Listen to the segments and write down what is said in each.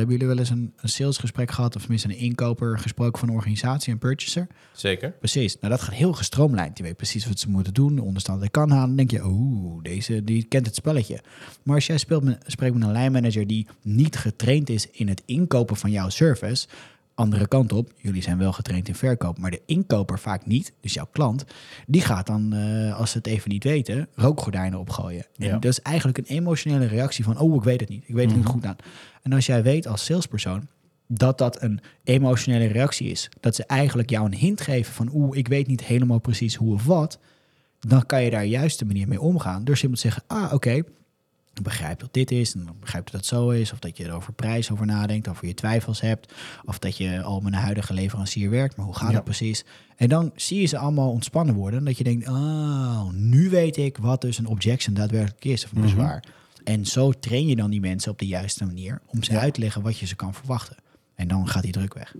Hebben jullie wel eens een, een salesgesprek gehad, of tenminste een inkoper gesproken van een organisatie, een purchaser? Zeker. Precies. Nou, dat gaat heel gestroomlijnd. Die weet precies wat ze moeten doen, de onderstand kan halen. Dan denk je, oeh, deze die kent het spelletje. Maar als jij speelt met, spreekt met een lijnmanager die niet getraind is in het inkopen van jouw service, andere kant op, jullie zijn wel getraind in verkoop, maar de inkoper vaak niet, dus jouw klant, die gaat dan, eh, als ze het even niet weten, rookgordijnen opgooien. En Ja. dat is eigenlijk een emotionele reactie van, oh, ik weet het niet, ik weet het niet goed aan. En als jij weet als salespersoon dat dat een emotionele reactie is, dat ze eigenlijk jou een hint geven van, oeh, ik weet niet helemaal precies hoe of wat, dan kan je daar juist de manier mee omgaan. Door simpel te zeggen, ah, oké, begrijp dat dit is, en ik begrijp dat het zo is, of dat je er over prijs over nadenkt, of je twijfels hebt, of dat je al met een huidige leverancier werkt, maar hoe gaat Ja. het precies? En dan zie je ze allemaal ontspannen worden, en dat je denkt, oh, nu weet ik wat dus een objection daadwerkelijk is, of een bezwaar. En zo train je dan die mensen op de juiste manier om ze uit te leggen wat je ze kan verwachten. En dan gaat die druk weg.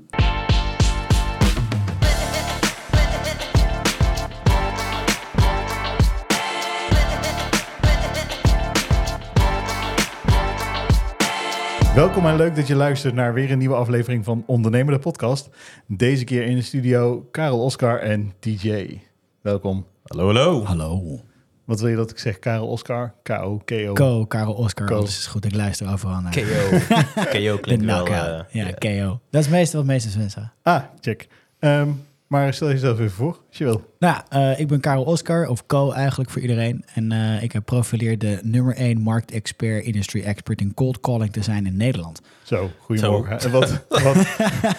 Welkom en leuk dat je luistert naar weer een nieuwe aflevering van Ondernemer de Podcast. Deze keer in de studio Karel Oscar en TJ. Welkom. Hallo, hallo. Hallo. Wat wil je dat ik zeg? Karel Oscar? K-O, K-O. Ko, Karel, Oscar, Ko. alles is goed. Ik luister overal naar. KO. KO klinkt wel... eh, ja, KO. Dat is meestal wat meeste mensen. Ah, check. Ehm, maar stel jezelf even voor, als je wil. Nou, eh, ik ben Karel Oscar, of Co eigenlijk voor iedereen. En eh, ik heb profileerd de nummer 1 marktexpert, industry expert in cold calling te zijn in Nederland. Zo, goedemorgen. En wat, wat,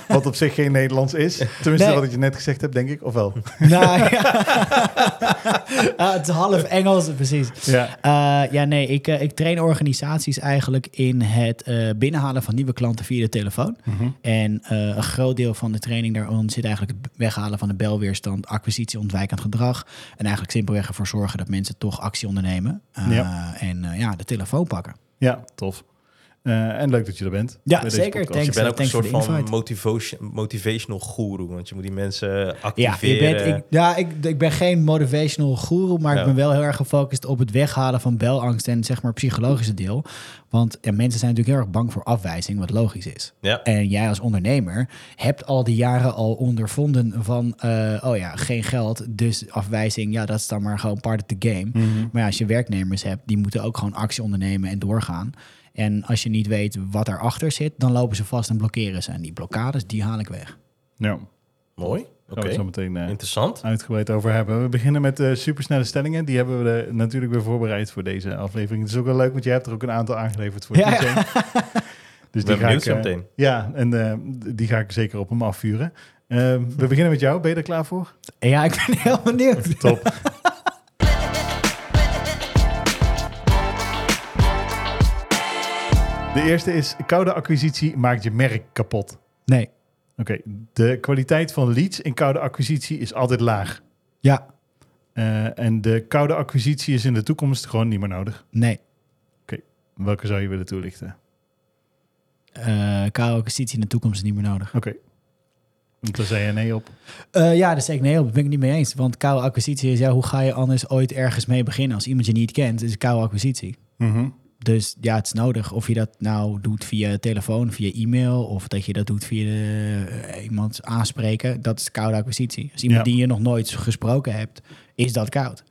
wat op zich geen Nederlands is. Tenminste, Nee. wat je net gezegd hebt, denk ik. Of wel? nou ja. Ah, het is half Engels, precies. Ja. Eh, ja, nee, ik, ik train organisaties eigenlijk in het eh, binnenhalen van nieuwe klanten via de telefoon. Mhm. En eh, een groot deel van de training daaronder zit eigenlijk het weghalen van de belweerstand, acquisitie, ontwijkend gedrag. En eigenlijk simpelweg ervoor zorgen dat mensen toch actie ondernemen. Eh, Ja. En eh, ja, de telefoon pakken. Ja, tof. Eh, en leuk dat je er bent. Ja, zeker. Thanks. je bent ook een soort van motivation, motivational guru, want je moet die mensen Ja, je activeren. bent, ik, ja ik, ik ben geen motivational guru, maar Ja. ik ben wel heel erg gefocust op het weghalen van belangst en zeg maar psychologische deel. Want ja, mensen zijn natuurlijk heel erg bang voor afwijzing, wat logisch is. Ja. En jij als ondernemer hebt al die jaren al ondervonden van, eh, oh ja, geen geld, dus afwijzing, ja, dat is dan maar gewoon part of the game. Mhm. Maar ja, als je werknemers hebt, die moeten ook gewoon actie ondernemen en doorgaan. En als je niet weet wat erachter zit, dan lopen ze vast en blokkeren ze. En die blokkades, die haal ik weg. Ja, Mooi. Daar Oké. gaan we zo meteen eh, Interessant. uitgebreid over hebben. We beginnen met de supersnelle stellingen. Die hebben we eh, natuurlijk weer voorbereid voor deze aflevering. Het is ook wel leuk, want jij hebt er ook een aantal aangeleverd voor Ja. Dus die ga ik, zo eh, meteen. Ja, en eh, die ga ik zeker op hem afvuren. Eh, we beginnen met jou. Ben je er klaar voor? Ja, ik ben heel benieuwd. Top. De eerste is, koude acquisitie maakt je merk kapot. Nee. Oké, de kwaliteit van leads in koude acquisitie is altijd laag. Ja. Eh, en de koude acquisitie is in de toekomst gewoon niet meer nodig. Nee. Welke zou je willen toelichten? Eh koude acquisitie in de toekomst is niet meer nodig. Oké. Want daar zei je nee op. Eh, ja, daar zeg ik nee op. Daar ben ik niet mee eens. Want koude acquisitie is, ja, hoe ga je anders ooit ergens mee beginnen? Als iemand je niet kent, is koude acquisitie. Mhm. Dus ja, het is nodig. Of je dat nou doet via telefoon, via e-mail, of dat je dat doet via de, eh, iemand aanspreken, dat is koude acquisitie. Als iemand Ja. die je nog nooit gesproken hebt, is dat koud.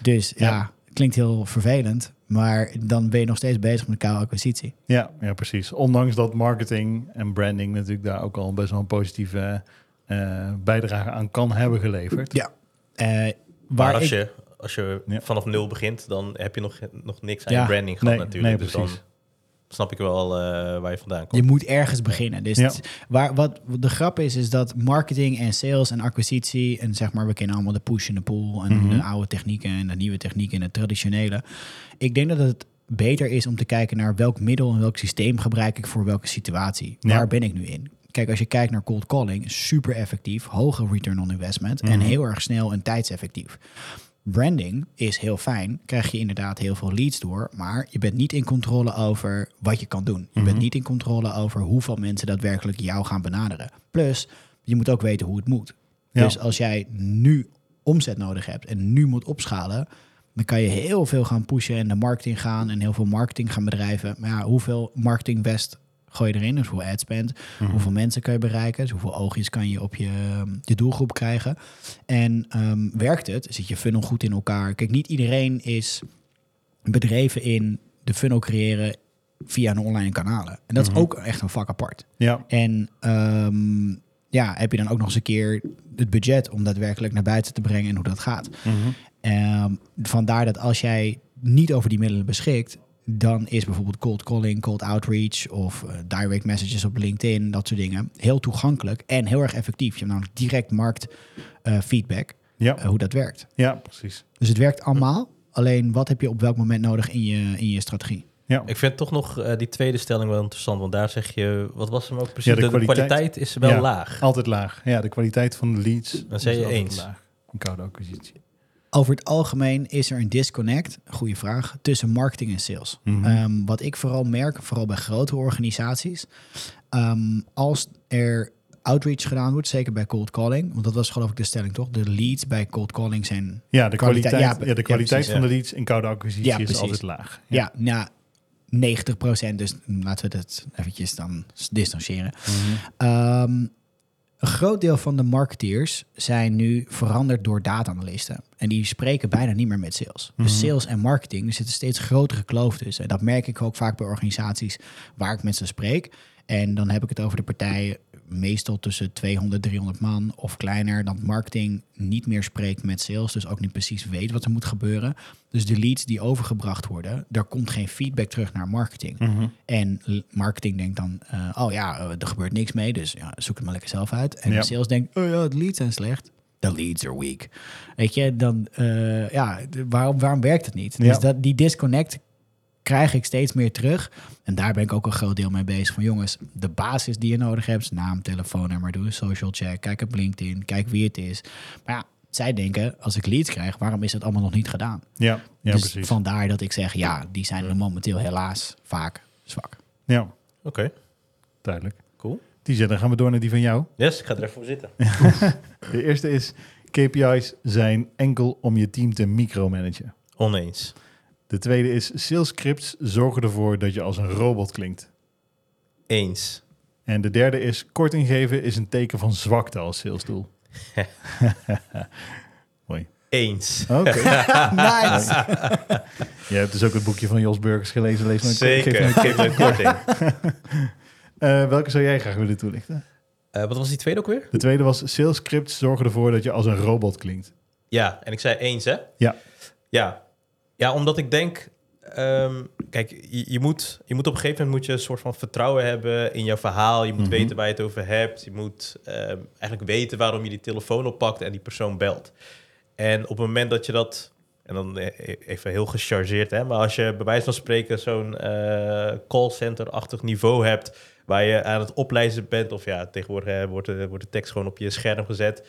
Dus ja, Ja. klinkt heel vervelend, maar dan ben je nog steeds bezig met koude acquisitie. Ja, ja, precies. Ondanks dat marketing en branding natuurlijk daar ook al best wel een positieve eh, bijdrage aan kan hebben geleverd. Ja. Eh, Maar waar als ik, je, als je Ja. vanaf nul begint, dan heb je nog, nog niks aan Ja. je branding gehad Nee, natuurlijk. nee, dus dan snap ik wel eh, waar je vandaan Je komt. moet ergens beginnen. Dus Ja. het- waar, wat de grap is, is dat marketing en sales en acquisitie... en zeg maar, we kennen allemaal de push en de pull... en Mhm. de oude technieken en de nieuwe technieken en de traditionele. Ik denk dat het beter is om te kijken naar welk middel en welk systeem gebruik ik voor welke situatie. Ja. Waar ben ik nu in? Kijk, als je kijkt naar cold calling, super effectief, hoge return on investment en Mhm. heel erg snel en tijdseffectief. Branding is heel fijn, krijg je inderdaad heel veel leads door, maar je bent niet in controle over wat je kan doen. Je bent Mhm. niet in controle over hoeveel mensen daadwerkelijk jou gaan benaderen. Plus, je moet ook weten hoe het moet. Ja. Dus als jij nu omzet nodig hebt en nu moet opschalen, dan kan je heel veel gaan pushen en de marketing gaan en heel veel marketing gaan bedrijven. Maar ja, hoeveel marketing West gooi je erin. Dus hoeveel ad spend, Mhm. hoeveel mensen kan je bereiken, dus hoeveel oogjes kan je op je, je doelgroep krijgen. En ehm, werkt het? Zit je funnel goed in elkaar? Kijk, niet iedereen is bedreven in de funnel creëren via een online kanalen. En dat Mhm. is ook echt een vak apart. Ja, En ehm, ja, heb je dan ook nog eens een keer het budget om daadwerkelijk naar buiten te brengen en hoe dat gaat. Mhm. Ehm, vandaar dat als jij niet over die middelen beschikt, dan is bijvoorbeeld cold calling, cold outreach of eh, direct messages op LinkedIn, dat soort dingen, heel toegankelijk en heel erg effectief. Je hebt namelijk direct markt eh, feedback, ja, eh, hoe dat werkt. ja, precies. Dus het werkt allemaal. Alleen wat heb je op welk moment nodig in je, in je strategie? Ja, Ik vind toch nog eh, die tweede stelling wel interessant, want daar zeg je, wat was hem ook precies? Ja, de de, de kwaliteit. is wel Ja. laag. altijd laag. Ja, de kwaliteit van de leads. Dan zei is je eens. Laag. Een koude acquisitie. Over het algemeen is er een disconnect, goede vraag, tussen marketing en sales. Mhm. Ehm, wat ik vooral merk, vooral bij grotere organisaties, ehm, als er outreach gedaan wordt, zeker bij cold calling, want dat was geloof ik de stelling toch? De leads bij cold calling zijn, Ja, de kwaliteit, Kwaliteit- ja, ja, de ja, kwaliteit precies, van de leads in koude acquisitie Ja, is altijd laag. ja, nou, 90% dus laten we dat eventjes dan distancieren. Mhm. Ehm, een groot deel van de marketeers zijn nu veranderd door data-analysten. En die spreken bijna niet meer met sales. Dus Mhm. sales en marketing, er zit een steeds grotere kloof tussen. En dat merk ik ook vaak bij organisaties waar ik met ze spreek. En dan heb ik het over de partijen meestal tussen 200, 300 man of kleiner. Dat marketing niet meer spreekt met sales, dus ook niet precies weet wat er moet gebeuren. Dus de leads die overgebracht worden, daar komt geen feedback terug naar marketing. Mhm. En marketing denkt dan, eh, oh ja, eh, er gebeurt niks mee, dus ja, zoek het maar lekker zelf uit. En sales denkt, oh ja, de leads zijn slecht. De leads are weak. Weet je, dan, eh, ja, waarom, waarom werkt het niet? Dus dat, die disconnect krijg ik steeds meer terug. En daar ben ik ook een groot deel mee bezig. Van jongens, de basis die je nodig hebt, naam, telefoonnummer, doe een social check, kijk op LinkedIn, kijk wie het is. Maar ja, zij denken, als ik leads krijg, waarom is het allemaal nog niet gedaan? Ja, ja dus precies. vandaar dat ik zeg, ja, die zijn er momenteel helaas vaak zwak. Ja, Oké, duidelijk. cool. TJ, dan gaan we door naar die van jou. Yes, ik ga er even voor zitten. De eerste is, KPI's zijn enkel om je team te micromanagen. Oneens. De tweede is, sales scripts zorgen ervoor dat je als een robot klinkt. Eens. En de derde is, korting geven is een teken van zwakte als salesdoel. Mooi. Eens. Oké. nice! Je hebt dus ook het boekje van Jos Burgers gelezen. Lees maar Zeker. geef me een korting. Eh, welke zou jij graag willen toelichten? Eh, wat was die tweede ook weer? De tweede was, sales scripts zorgen ervoor dat je als een robot klinkt. Ja, en ik zei eens, hè? Ja. Ja, ja omdat ik denk... ehm, kijk, je, je, moet, je moet op een gegeven moment moet je een soort van vertrouwen hebben in jouw verhaal. Je moet Mhm. weten waar je het over hebt. Je moet ehm, eigenlijk weten waarom je die telefoon oppakt en die persoon belt. En op het moment dat je dat... En dan eh, even heel gechargeerd, hè? Maar als je bij wijze van spreken zo'n eh callcenter-achtig niveau hebt... waar je aan het opleiden bent... of ja, tegenwoordig eh, wordt, de, wordt de tekst gewoon op je scherm gezet...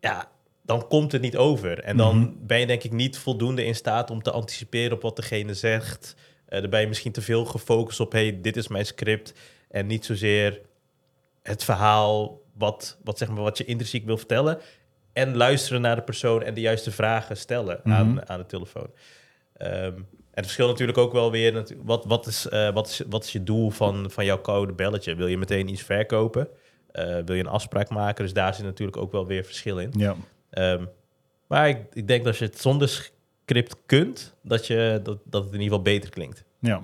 Ja, dan komt het niet over. En dan Mhm. ben je denk ik niet voldoende in staat om te anticiperen op wat degene zegt. Eh dan ben je misschien te veel gefocust op, hey, dit is mijn script. En niet zozeer het verhaal wat, wat, zeg maar, wat je intrinsiek wil vertellen. En luisteren naar de persoon en de juiste vragen stellen Mhm. aan, aan de telefoon. Ehm, en het verschilt natuurlijk ook wel weer. Wat, wat, is, eh, wat, is, wat is je doel van, van jouw koude belletje? Wil je meteen iets verkopen? Eh, wil je een afspraak maken? Dus daar zit natuurlijk ook wel weer verschil in. Ja. Ehm, maar ik, ik denk dat als je het zonder script kunt, dat, je, dat, dat het in ieder geval beter klinkt. ja.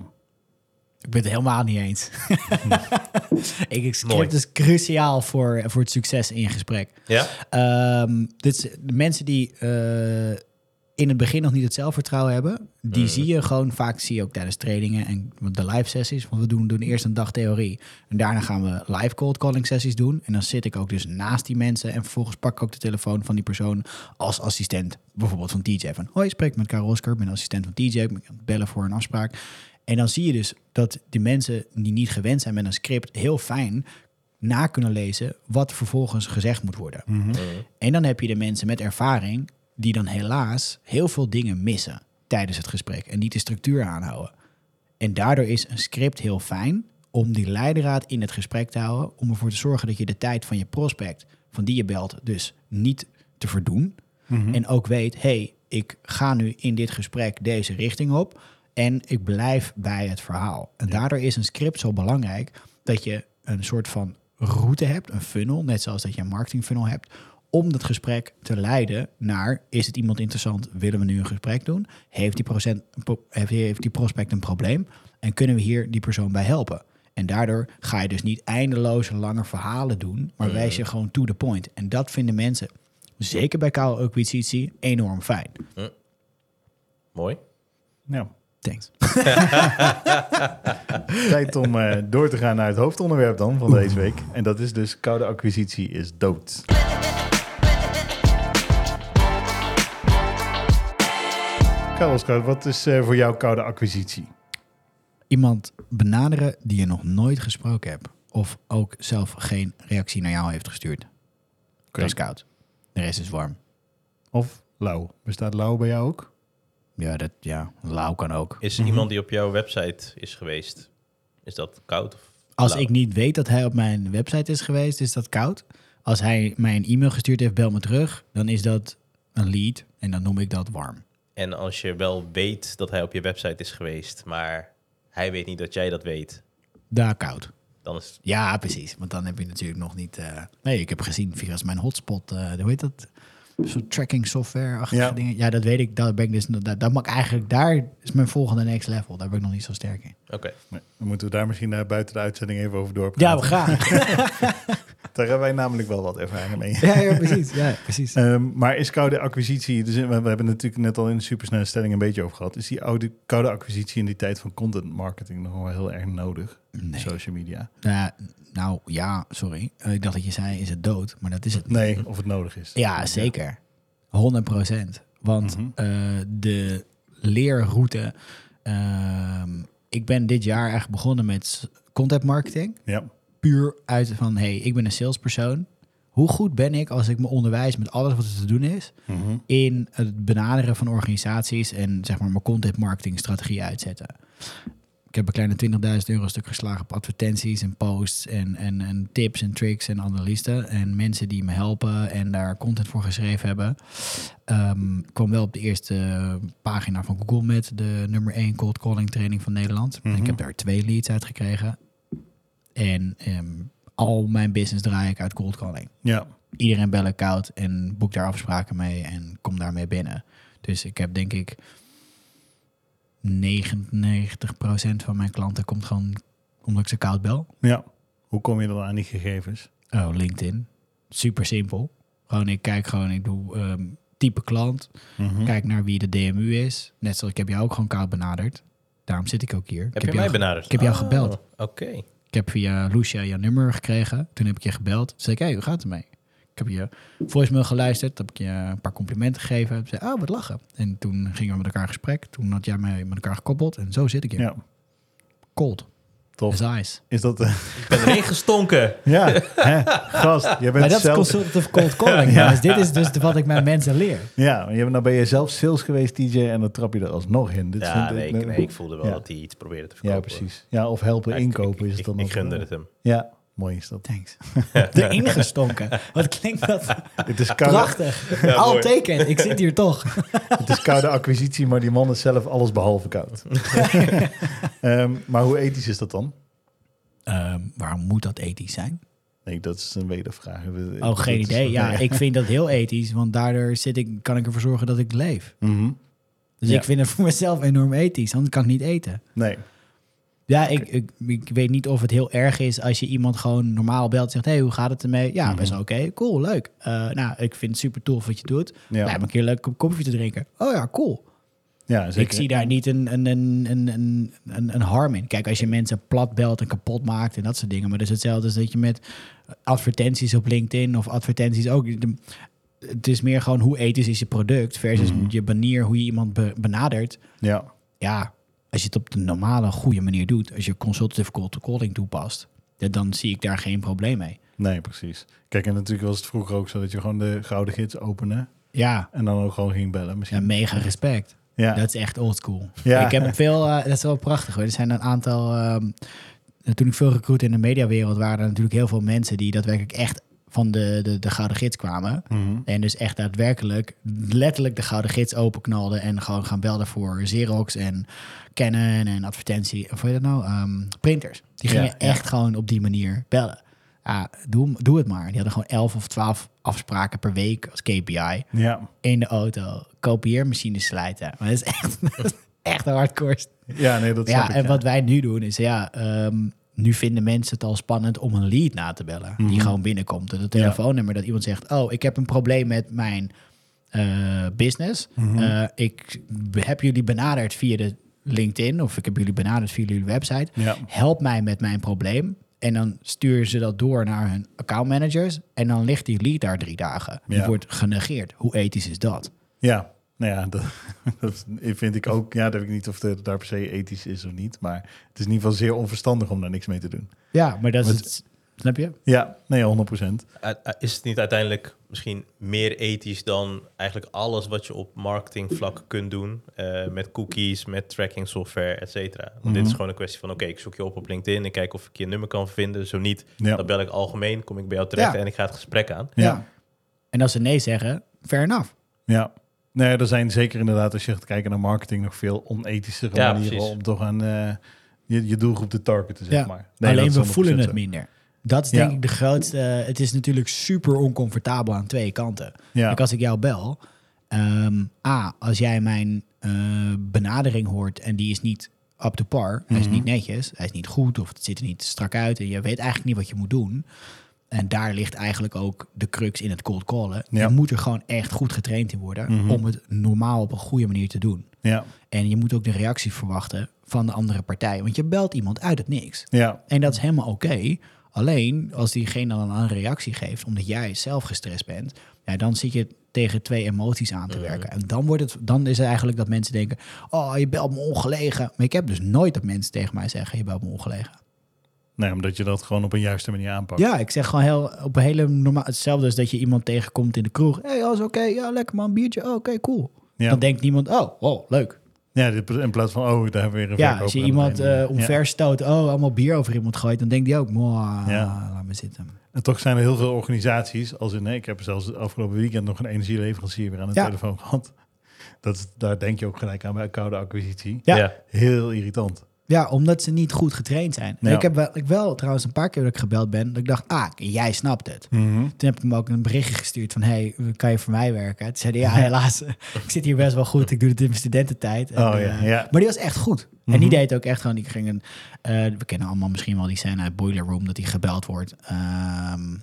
Ik ben het helemaal niet eens. ik, script Mooi. is cruciaal voor, voor het succes in je gesprek. Ja? Ehm, dit, is- de mensen die eh, in het begin nog niet het zelfvertrouwen hebben, die Mhm. zie je gewoon vaak, zie je ook tijdens trainingen en de live sessies. Want we doen, doen eerst een dag theorie en daarna gaan we live cold calling sessies doen. En dan zit ik ook dus naast die mensen en vervolgens pak ik ook de telefoon van die persoon als assistent, bijvoorbeeld van TJ. Van, hoi, ik spreek met Karel Oskar, ik ben assistent van TJ, ik ben aan het bellen voor een afspraak. En dan zie je dus dat die mensen die niet gewend zijn met een script heel fijn na kunnen lezen wat vervolgens gezegd moet worden. Mhm. En dan heb je de mensen met ervaring die dan helaas heel veel dingen missen tijdens het gesprek en niet de structuur aanhouden. En daardoor is een script heel fijn om die leidraad in het gesprek te houden, om ervoor te zorgen dat je de tijd van je prospect, van die je belt, dus niet te verdoen. Mhm. En ook weet, hey, ik ga nu in dit gesprek deze richting op. En ik blijf bij het verhaal. En daardoor is een script zo belangrijk dat je een soort van route hebt, een funnel, net zoals dat je een marketing funnel hebt, om dat gesprek te leiden naar, is het iemand interessant, willen we nu een gesprek doen? Heeft die, procent, pro- heeft, heeft die prospect een probleem? En kunnen we hier die persoon bij helpen? En daardoor ga je dus niet eindeloze lange verhalen doen, maar wijs je gewoon to the point. En dat vinden mensen, zeker bij koude acquisitie, enorm fijn. Mooi. Ja. Thanks. Tijd om eh, door te gaan naar het hoofdonderwerp dan van deze week. En dat is dus koude acquisitie is dood. Carlos, wat is eh, voor jou koude acquisitie? Iemand benaderen die je nog nooit gesproken hebt. Of ook zelf geen reactie naar jou heeft gestuurd. Dat is koud. De rest is warm. Of lauw. Bestaat lauw bij jou ook? Ja, dat, ja, lauw kan ook. Is er iemand die op jouw website is geweest? Is dat koud? Of Als lauw? ik niet weet dat hij op mijn website is geweest, is dat koud. Als hij mij een e-mail gestuurd heeft, bel me terug. Dan is dat een lead en dan noem ik dat warm. En als je wel weet dat hij op je website is geweest, maar hij weet niet dat jij dat weet, Daar koud. dan is Ja, precies. Want dan heb je natuurlijk nog niet... eh, Nee, ik heb gezien via mijn hotspot, eh hoe heet dat? Zo'n tracking software-achtige Ja. dingen. Ja, dat weet ik. Daar ben ik dus... Dat, dat mag ik eigenlijk... Daar is mijn volgende next level. Daar ben ik nog niet zo sterk in. Oké. Dan moeten we daar misschien eh, buiten de uitzending even over doorpraten. Ja, we gaan. Daar hebben wij namelijk wel wat ervaring mee. ja, ja, precies. Ja, precies. Ehm, maar is koude acquisitie, dus we, we hebben het natuurlijk net al in de supersnelle stelling een beetje over gehad. Is die oude, koude acquisitie in die tijd van content marketing nog wel heel erg nodig? Nee. Social media. Nou, nou, ja, sorry. Eh, Ik dacht dat je zei, is het dood? Maar dat is het niet. Nee, of het nodig is. Ja, zeker. 100 procent. Want Mhm. eh, de leerroute... ehm, ik ben dit jaar echt begonnen met content marketing. Ja, Puur uit van, hey, ik ben een salespersoon. Hoe goed ben ik als ik me onderwijs met alles wat er te doen is... Mhm. in het benaderen van organisaties en zeg maar mijn content marketing strategie uitzetten. Ik heb een kleine 20.000 euro stuk geslagen op advertenties en posts en, en, en tips en tricks en analisten en mensen die me helpen en daar content voor geschreven hebben. Ik kwam wel op de eerste pagina van Google met de nummer 1 cold calling training van Nederland. Mhm. Ik heb daar twee leads uit gekregen. En ehm, al mijn business draai ik uit cold calling ja. iedereen bel ik koud en boek daar afspraken mee en kom daarmee binnen. Dus ik heb denk ik 99% van mijn klanten komt gewoon omdat ik ze koud bel. ja. Hoe kom je dan aan die gegevens? Oh, LinkedIn. Super simpel. Gewoon, ik kijk gewoon, ik doe ehm, type klant. Mhm. Kijk naar wie de DMU is. Net zoals ik heb jou ook gewoon koud benaderd. Daarom zit ik ook hier. Heb ik je mij benaderd? ik heb jou Oh, gebeld. Oké. Heb via Lucia je nummer gekregen. Toen heb ik je gebeld. Toen zei ik, hey, hoe gaat het ermee? Ik heb je voicemail geluisterd. Heb ik je een paar complimenten gegeven. Zei oh, wat lachen. En toen gingen we met elkaar in gesprek. Toen had jij mij met elkaar gekoppeld. En zo zit ik hier. Ja, Cold tof. ice. Is dat... eh, Ik ben erin gestonken. ja, hè? gast. Je Maar bent dat is consultative cold calling. Ja. Dit is dus wat ik mijn mensen leer. Ja, je, nou ben je zelf sales geweest, DJ, en dan trap je er alsnog in. Dit Ja, nee, ik- ik, nee, ik voelde wel Ja. dat hij iets probeerde te verkopen. Ja, precies. Ja, of helpen Ja, inkopen ik, is het ik, dan ik, ook gunde wel. het hem. Ja, mooi is dat. Thanks. Erin gestonken. Wat klinkt dat Het is koude, prachtig. Ja, Al teken. Ik zit hier toch. het is koude acquisitie, maar die man is zelf alles behalve koud. Ehm, maar hoe ethisch is dat dan? Ehm, waarom moet dat ethisch zijn? Nee, dat is een wedervraag. Oh, geen idee. Ja, ik vind dat heel ethisch, want daardoor zit ik, kan ik ervoor zorgen dat ik leef. Mhm. Dus Ja. ik vind het voor mezelf enorm ethisch, anders kan ik niet eten. Nee. Ja, ik, ik, ik weet niet of het heel erg is als je iemand gewoon normaal belt en zegt: hey, hoe gaat het ermee? Ja, best wel oké, cool, leuk. Eh, nou, ik vind het super tof wat je doet. Ja, me een keer leuk om koffie te drinken. Oh ja, cool. ja zeker. Ik zie daar niet een, een, een, een, een, een, harm in. Kijk, als je mensen plat belt en kapot maakt en dat soort dingen. Maar dat is hetzelfde als dat je met advertenties op LinkedIn of advertenties ook. Het is meer gewoon hoe ethisch is je product versus Mhm. je manier hoe je iemand be- benadert. Ja, Ja, als je het op de normale, goede manier doet, als je consultative cold calling toepast, ja, dan zie ik daar geen probleem mee. nee, precies. Kijk, en natuurlijk was het vroeger ook zo dat je gewoon de gouden gids opende Ja, en dan ook gewoon ging bellen. ja Misschien. mega respect. Ja, Dat is echt oldschool. Ja. Ik heb veel, eh, dat is wel prachtig hoor. Er zijn een aantal, ehm, toen ik veel recruit in de mediawereld, waren er natuurlijk heel veel mensen die daadwerkelijk echt van de, de, de Gouden Gids kwamen. Mhm. En dus echt daadwerkelijk letterlijk de Gouden Gids openknalden en gewoon gaan belden voor Xerox en Canon en advertentie. Of hoe heet dat nou? Ehm, printers. Die Ja, gingen ja. echt gewoon op die manier bellen. Ja, doe, doe het maar. Die hadden gewoon 11 of 12 afspraken per week als KPI Ja. in de auto. Kopieermachines slijten. Maar dat is echt, dat is echt een hardcore ja, nee, dat snap ja, ik, en wat wij nu doen is, ja, ehm, nu vinden mensen het al spannend om een lead na te bellen. Die Mhm. gewoon binnenkomt. En het telefoonnummer dat iemand zegt, oh, ik heb een probleem met mijn eh, business. Mhm. Eh, ik heb jullie benaderd via de LinkedIn of ik heb jullie benaderd via jullie website. Ja. Help mij met mijn probleem. En dan sturen ze dat door naar hun accountmanagers. En dan ligt die lead daar drie dagen. Die Ja. wordt genegeerd. Hoe ethisch is dat? Ja, nou ja, dat, dat vind ik ook. Ja, dat weet ik niet of het daar per se ethisch is of niet. Maar het is in ieder geval zeer onverstandig om daar niks mee te doen. Ja, maar dat is het. Snap je? Ja, nee, 100 procent. Uh, uh, Is het niet uiteindelijk misschien meer ethisch dan eigenlijk alles wat je op marketingvlak kunt doen? eh, met cookies, met tracking software, et cetera. Want dit is Mhm. gewoon een kwestie van: oké, ik zoek je op op LinkedIn. Ik kijk of ik je nummer kan vinden. Zo niet, Ja. dan bel ik algemeen, kom ik bij jou terecht Ja. en ik ga het gesprek aan. Ja. En als ze nee zeggen, fair enough. Ja. Nee, er zijn zeker inderdaad, als je gaat kijken naar marketing, nog veel onethischere Ja, manieren precies. om toch aan eh, je, je doelgroep te targeten, zeg Ja. maar. Nee, Alleen we voelen 100% het zo. minder. Dat is Ja. denk ik de grootste. Het is natuurlijk super oncomfortabel aan twee kanten. Ja. Kijk, als ik jou bel, ehm, A, als jij mijn eh, benadering hoort en die is niet up to par, hij is Mhm. niet netjes, hij is niet goed of het ziet er niet strak uit en je weet eigenlijk niet wat je moet doen. En daar ligt eigenlijk ook de crux in het cold callen. Ja. Je moet er gewoon echt goed getraind in worden Mhm. om het normaal op een goede manier te doen. Ja. En je moet ook de reactie verwachten van de andere partij. Want je belt iemand uit het niks. Ja. En dat is helemaal oké. Alleen als diegene dan een reactie geeft, omdat jij zelf gestrest bent, ja, dan zit je tegen twee emoties aan te werken. En dan, wordt het, dan is het eigenlijk dat mensen denken: Oh, je belt me ongelegen. Maar ik heb dus nooit dat mensen tegen mij zeggen: Je belt me ongelegen. Nee, omdat je dat gewoon op een juiste manier aanpakt. Ja, ik zeg gewoon heel op een hele normaal. Hetzelfde als dat je iemand tegenkomt in de kroeg. Hey, alles oké? Ja, lekker man, biertje. Oh, oké, cool. Ja. Dan denkt niemand: Oh, wow, leuk. Ja, in plaats van, oh, daar hebben we weer een Ja, verkoper als je iemand het einde. eh omver stoot, oh, allemaal bier over iemand gooit, dan denkt hij ook: Mwah, Ja. laat me zitten. En toch zijn er heel veel organisaties, als in, nee, ik heb zelfs het afgelopen weekend nog een energieleverancier weer aan de Ja. telefoon gehad. Dat, daar denk je ook gelijk aan bij koude acquisitie. Ja. Heel irritant. Ja, omdat ze niet goed getraind zijn. Ja. Ik heb wel, ik wel trouwens een paar keer dat ik gebeld ben, dat ik dacht, ah, jij snapt het. Mhm. Toen heb ik hem ook een berichtje gestuurd van, hey, kan je voor mij werken? Toen zei hij, ja, helaas, ik zit hier best wel goed, ik doe het in mijn studententijd. En, Oh, ja, eh, ja. Maar die was echt goed. En Mhm. die deed ook echt gewoon, die ging een, eh, we kennen allemaal misschien wel die scène uit Boiler Room, dat hij gebeld wordt. ehm,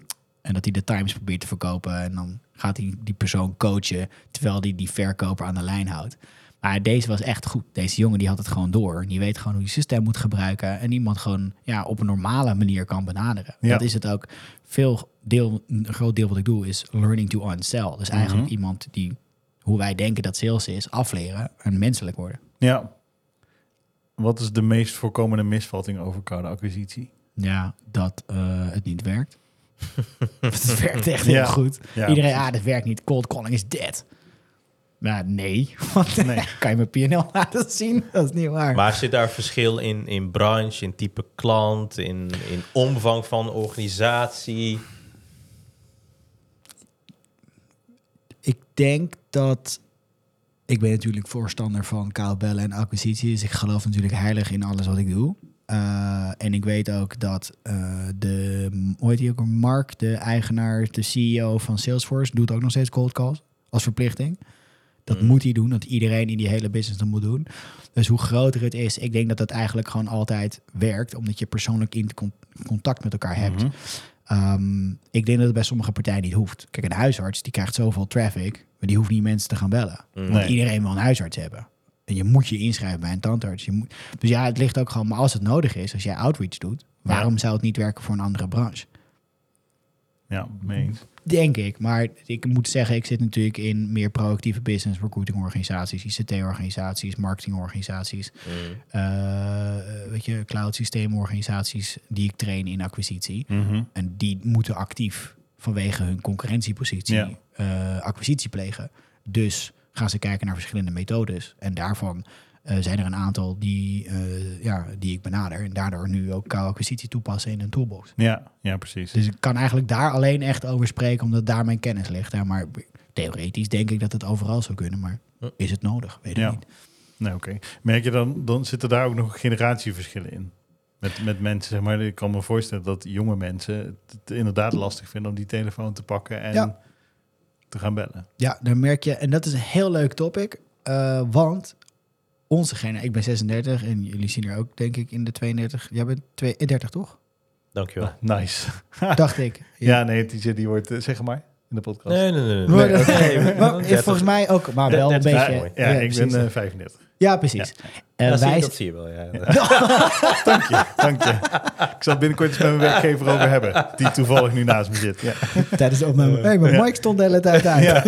en dat hij de Times probeert te verkopen. En dan gaat hij die persoon coachen, terwijl hij die verkoper aan de lijn houdt. Maar deze was echt goed. Deze jongen die had het gewoon door. Die weet gewoon hoe je systeem moet gebruiken. En iemand gewoon ja, op een normale manier kan benaderen. Ja. Dat is het ook. Veel deel, een groot deel wat ik doe is learning to unsell. Dus eigenlijk Mhm. iemand die, hoe wij denken dat sales is, afleren en menselijk worden. Ja. Wat is de meest voorkomende misvatting over koude acquisitie? Ja, dat eh, het niet werkt. het werkt echt heel Ja. goed. Ja, Iedereen, ah, dat werkt niet. Cold calling is dead. Nou, nee. Want Nee. kan je mijn PNL laten zien? Dat is niet waar. Maar zit daar verschil in, in branche, in type klant, in, in omvang van organisatie? Ik denk dat. Ik ben natuurlijk voorstander van koud bellen en acquisities. Ik geloof natuurlijk heilig in alles wat ik doe. Eh, en ik weet ook dat eh, de, hoe heet die ook, Mark, de eigenaar, de CEO van Salesforce, doet ook nog steeds cold calls als verplichting. Dat Mhm. moet hij doen, dat iedereen in die hele business dat moet doen. Dus hoe groter het is, ik denk dat dat eigenlijk gewoon altijd werkt, omdat je persoonlijk in con- contact met elkaar hebt. Mhm. Ehm, ik denk dat het bij sommige partijen niet hoeft. Kijk, een huisarts die krijgt zoveel traffic, maar die hoeft niet mensen te gaan bellen. Mm. Want Nee. iedereen wil een huisarts hebben. En je moet je inschrijven bij een tandarts. Je moet, dus ja, het ligt ook gewoon, maar als het nodig is, als jij outreach doet, waarom zou het niet werken voor een andere branche? Ja, mee eens. Denk ik. Maar ik moet zeggen, ik zit natuurlijk in meer proactieve business, recruiting organisaties, ICT-organisaties, marketingorganisaties, Mm. eh, weet je, cloud systeemorganisaties die ik train in acquisitie. Mhm. En die moeten actief vanwege hun concurrentiepositie Ja. eh, acquisitie plegen. Dus gaan ze kijken naar verschillende methodes. En daarvan eh, zijn er een aantal die, eh, ja, die ik benader. En daardoor nu ook koude acquisitie toepassen in een toolbox. Ja, ja, precies. Dus ik kan eigenlijk daar alleen echt over spreken, omdat daar mijn kennis ligt. Ja, maar theoretisch denk ik dat het overal zou kunnen. Maar is het nodig? Weet ik Ja. niet. Nou, oké. Merk je dan, dan zitten daar ook nog generatieverschillen in? Met, met mensen, zeg maar, ik kan me voorstellen dat jonge mensen het inderdaad lastig vinden om die telefoon te pakken en Ja. te gaan bellen. Ja, dan merk je, en dat is een heel leuk topic, eh, want onze generatie, ik ben 36 en jullie zien er ook, denk ik, in de 32. Jij bent twee- 30, toch? Dankjewel. Nice. Dacht ik. Ja, nee, TJ, die wordt, eh, zeg maar, in de podcast. Nee, nee, nee. nee. Maar, Nee, maar volgens mij ook, maar wel een Ja, beetje. ja, ik precies. ben eh 35. ja, precies. Eh, Ja, zie je, wij, dat zie je wel, ja. Dank je, dank je. Ik zal het binnenkort eens met mijn werkgever over hebben, die toevallig nu naast me zit. Ja, tijdens de opname. Hey, mijn Ja. mic stond de hele tijd uit. Ja,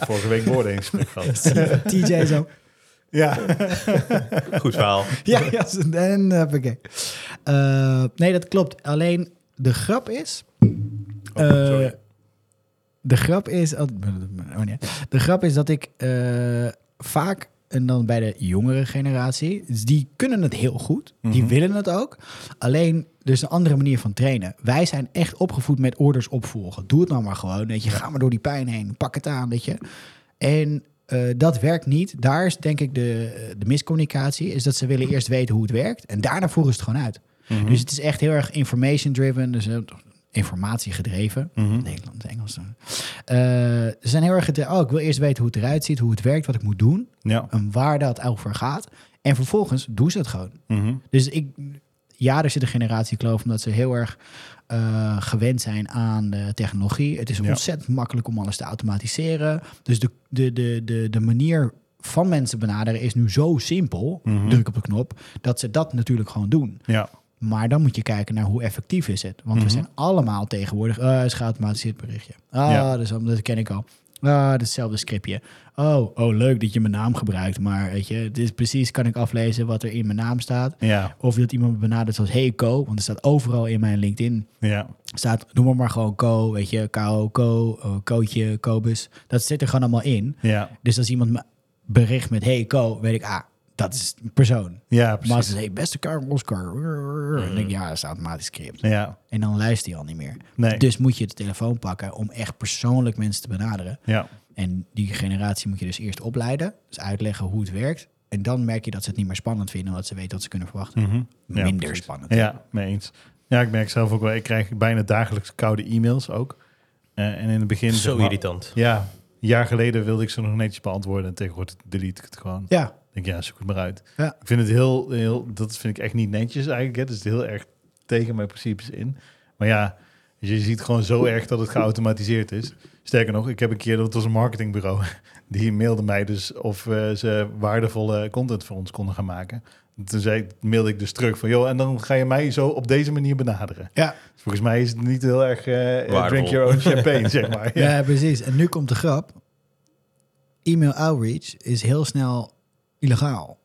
vorige week woorden in gesprek gehad. TJ zo. Ja, Goed verhaal. Ja, ja en uh, uh, Nee, dat klopt. Alleen de grap is. Oh, eh, de grap is. Oh, nee. De grap is dat ik eh, vaak. En dan bij de jongere generatie. dus Die kunnen het heel goed. Die Mhm. willen het ook. Alleen, dus een andere manier van trainen. Wij zijn echt opgevoed met orders opvolgen. Doe het nou maar gewoon. Weet je, ga maar door die pijn heen. Pak het aan, weet je. En uh, dat werkt niet. Daar is denk ik de, de miscommunicatie. Is dat ze willen eerst weten hoe het werkt. En daarna voeren ze het gewoon uit. Mhm. Dus het is echt heel erg information driven. Dus informatie gedreven. Mhm. Nederlands, Engels. Uh, ze zijn heel erg gedreven. Oh, ik wil eerst weten hoe het eruit ziet, hoe het werkt, wat ik moet doen. Ja. En waar dat over gaat. En vervolgens doen ze het gewoon. Mhm. Dus ik, ja, er zit een generatiekloof omdat ze heel erg uh, gewend zijn aan de technologie. Het is Ja. ontzettend makkelijk om alles te automatiseren. Dus de, de, de, de, de manier van mensen benaderen is nu zo simpel, Mhm. druk op de knop, dat ze dat natuurlijk gewoon doen. Ja. Maar dan moet je kijken naar hoe effectief is het. Want Mhm. we zijn allemaal tegenwoordig, uh, is geautomatiseerd berichtje. Ah, Ja. dat, ken ik al. Ah, hetzelfde scriptje. Oh, oh, leuk dat je mijn naam gebruikt. Maar weet je, het is precies, kan ik aflezen wat er in mijn naam staat. Ja. Of dat iemand me benadert zoals Hey Co, want er staat overal in mijn LinkedIn. Ja. Staat, noem maar, maar gewoon Co, weet je, Ko, Co, Kootje, Kobus. Dat zit er gewoon allemaal in. Ja. Dus als iemand me bericht met Hey Co, weet ik, ah, dat is een persoon. Ja, Maar precies. ze hey, beste Karl Oscar, dan denk ik, ja, dat is automatisch script. Ja. En dan luister je al niet meer. Nee. Dus moet je de telefoon pakken om echt persoonlijk mensen te benaderen. Ja. En die generatie moet je dus eerst opleiden. Dus uitleggen hoe het werkt. En dan merk je dat ze het niet meer spannend vinden, omdat ze weten wat ze kunnen verwachten. Mhm. Ja, Minder precies. spannend. Ja, mee eens. Ja, ik merk zelf ook wel, ik krijg bijna dagelijks koude e-mails ook. Eh, en in het begin... zeg Zo maar- irritant. Ja, een jaar geleden wilde ik ze nog netjes beantwoorden en tegenwoordig delete ik het gewoon. Ja, denk, ja, zoek het maar uit. Ja. Ik vind het heel, heel, dat vind ik echt niet netjes eigenlijk. Hè. Het is heel erg tegen mijn principes in. Maar ja, je ziet gewoon zo erg dat het geautomatiseerd is. Sterker nog, ik heb een keer, dat was een marketingbureau, die mailde mij dus of eh, ze waardevolle content voor ons konden gaan maken. Toen zei, mailde ik dus terug van, joh, en dan ga je mij zo op deze manier benaderen. ja. Volgens mij is het niet heel erg eh, drink your own champagne, zeg maar. Ja. Ja. precies. En nu komt de grap. E-mail outreach is heel snel illegaal.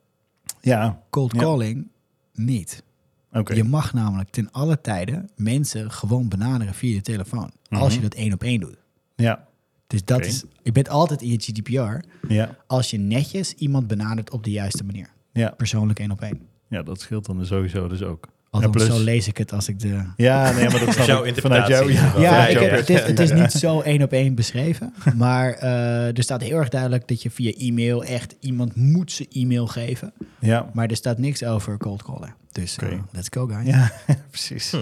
Ja, Cold Ja. calling niet. oké. Je mag namelijk ten alle tijden mensen gewoon benaderen via de telefoon. Mhm. Als je dat één op één doet. Ja, Dus dat is, je bent altijd in je GDPR ja, als je netjes iemand benadert op de juiste manier. ja. Persoonlijk één op één. Ja, dat scheelt dan sowieso dus ook. Althans, zo lees ik het als ik de... Ja, nee, maar dat snap Jouw. Vanuit jou, interpretatie. ja. Ja, Ja, ik het, is, het is niet zo één op één beschreven. Maar eh, er staat heel erg duidelijk dat je via e-mail echt iemand moet ze e-mail geven. Ja, Maar er staat niks over cold callen. Dus eh, let's go guys. ja precies.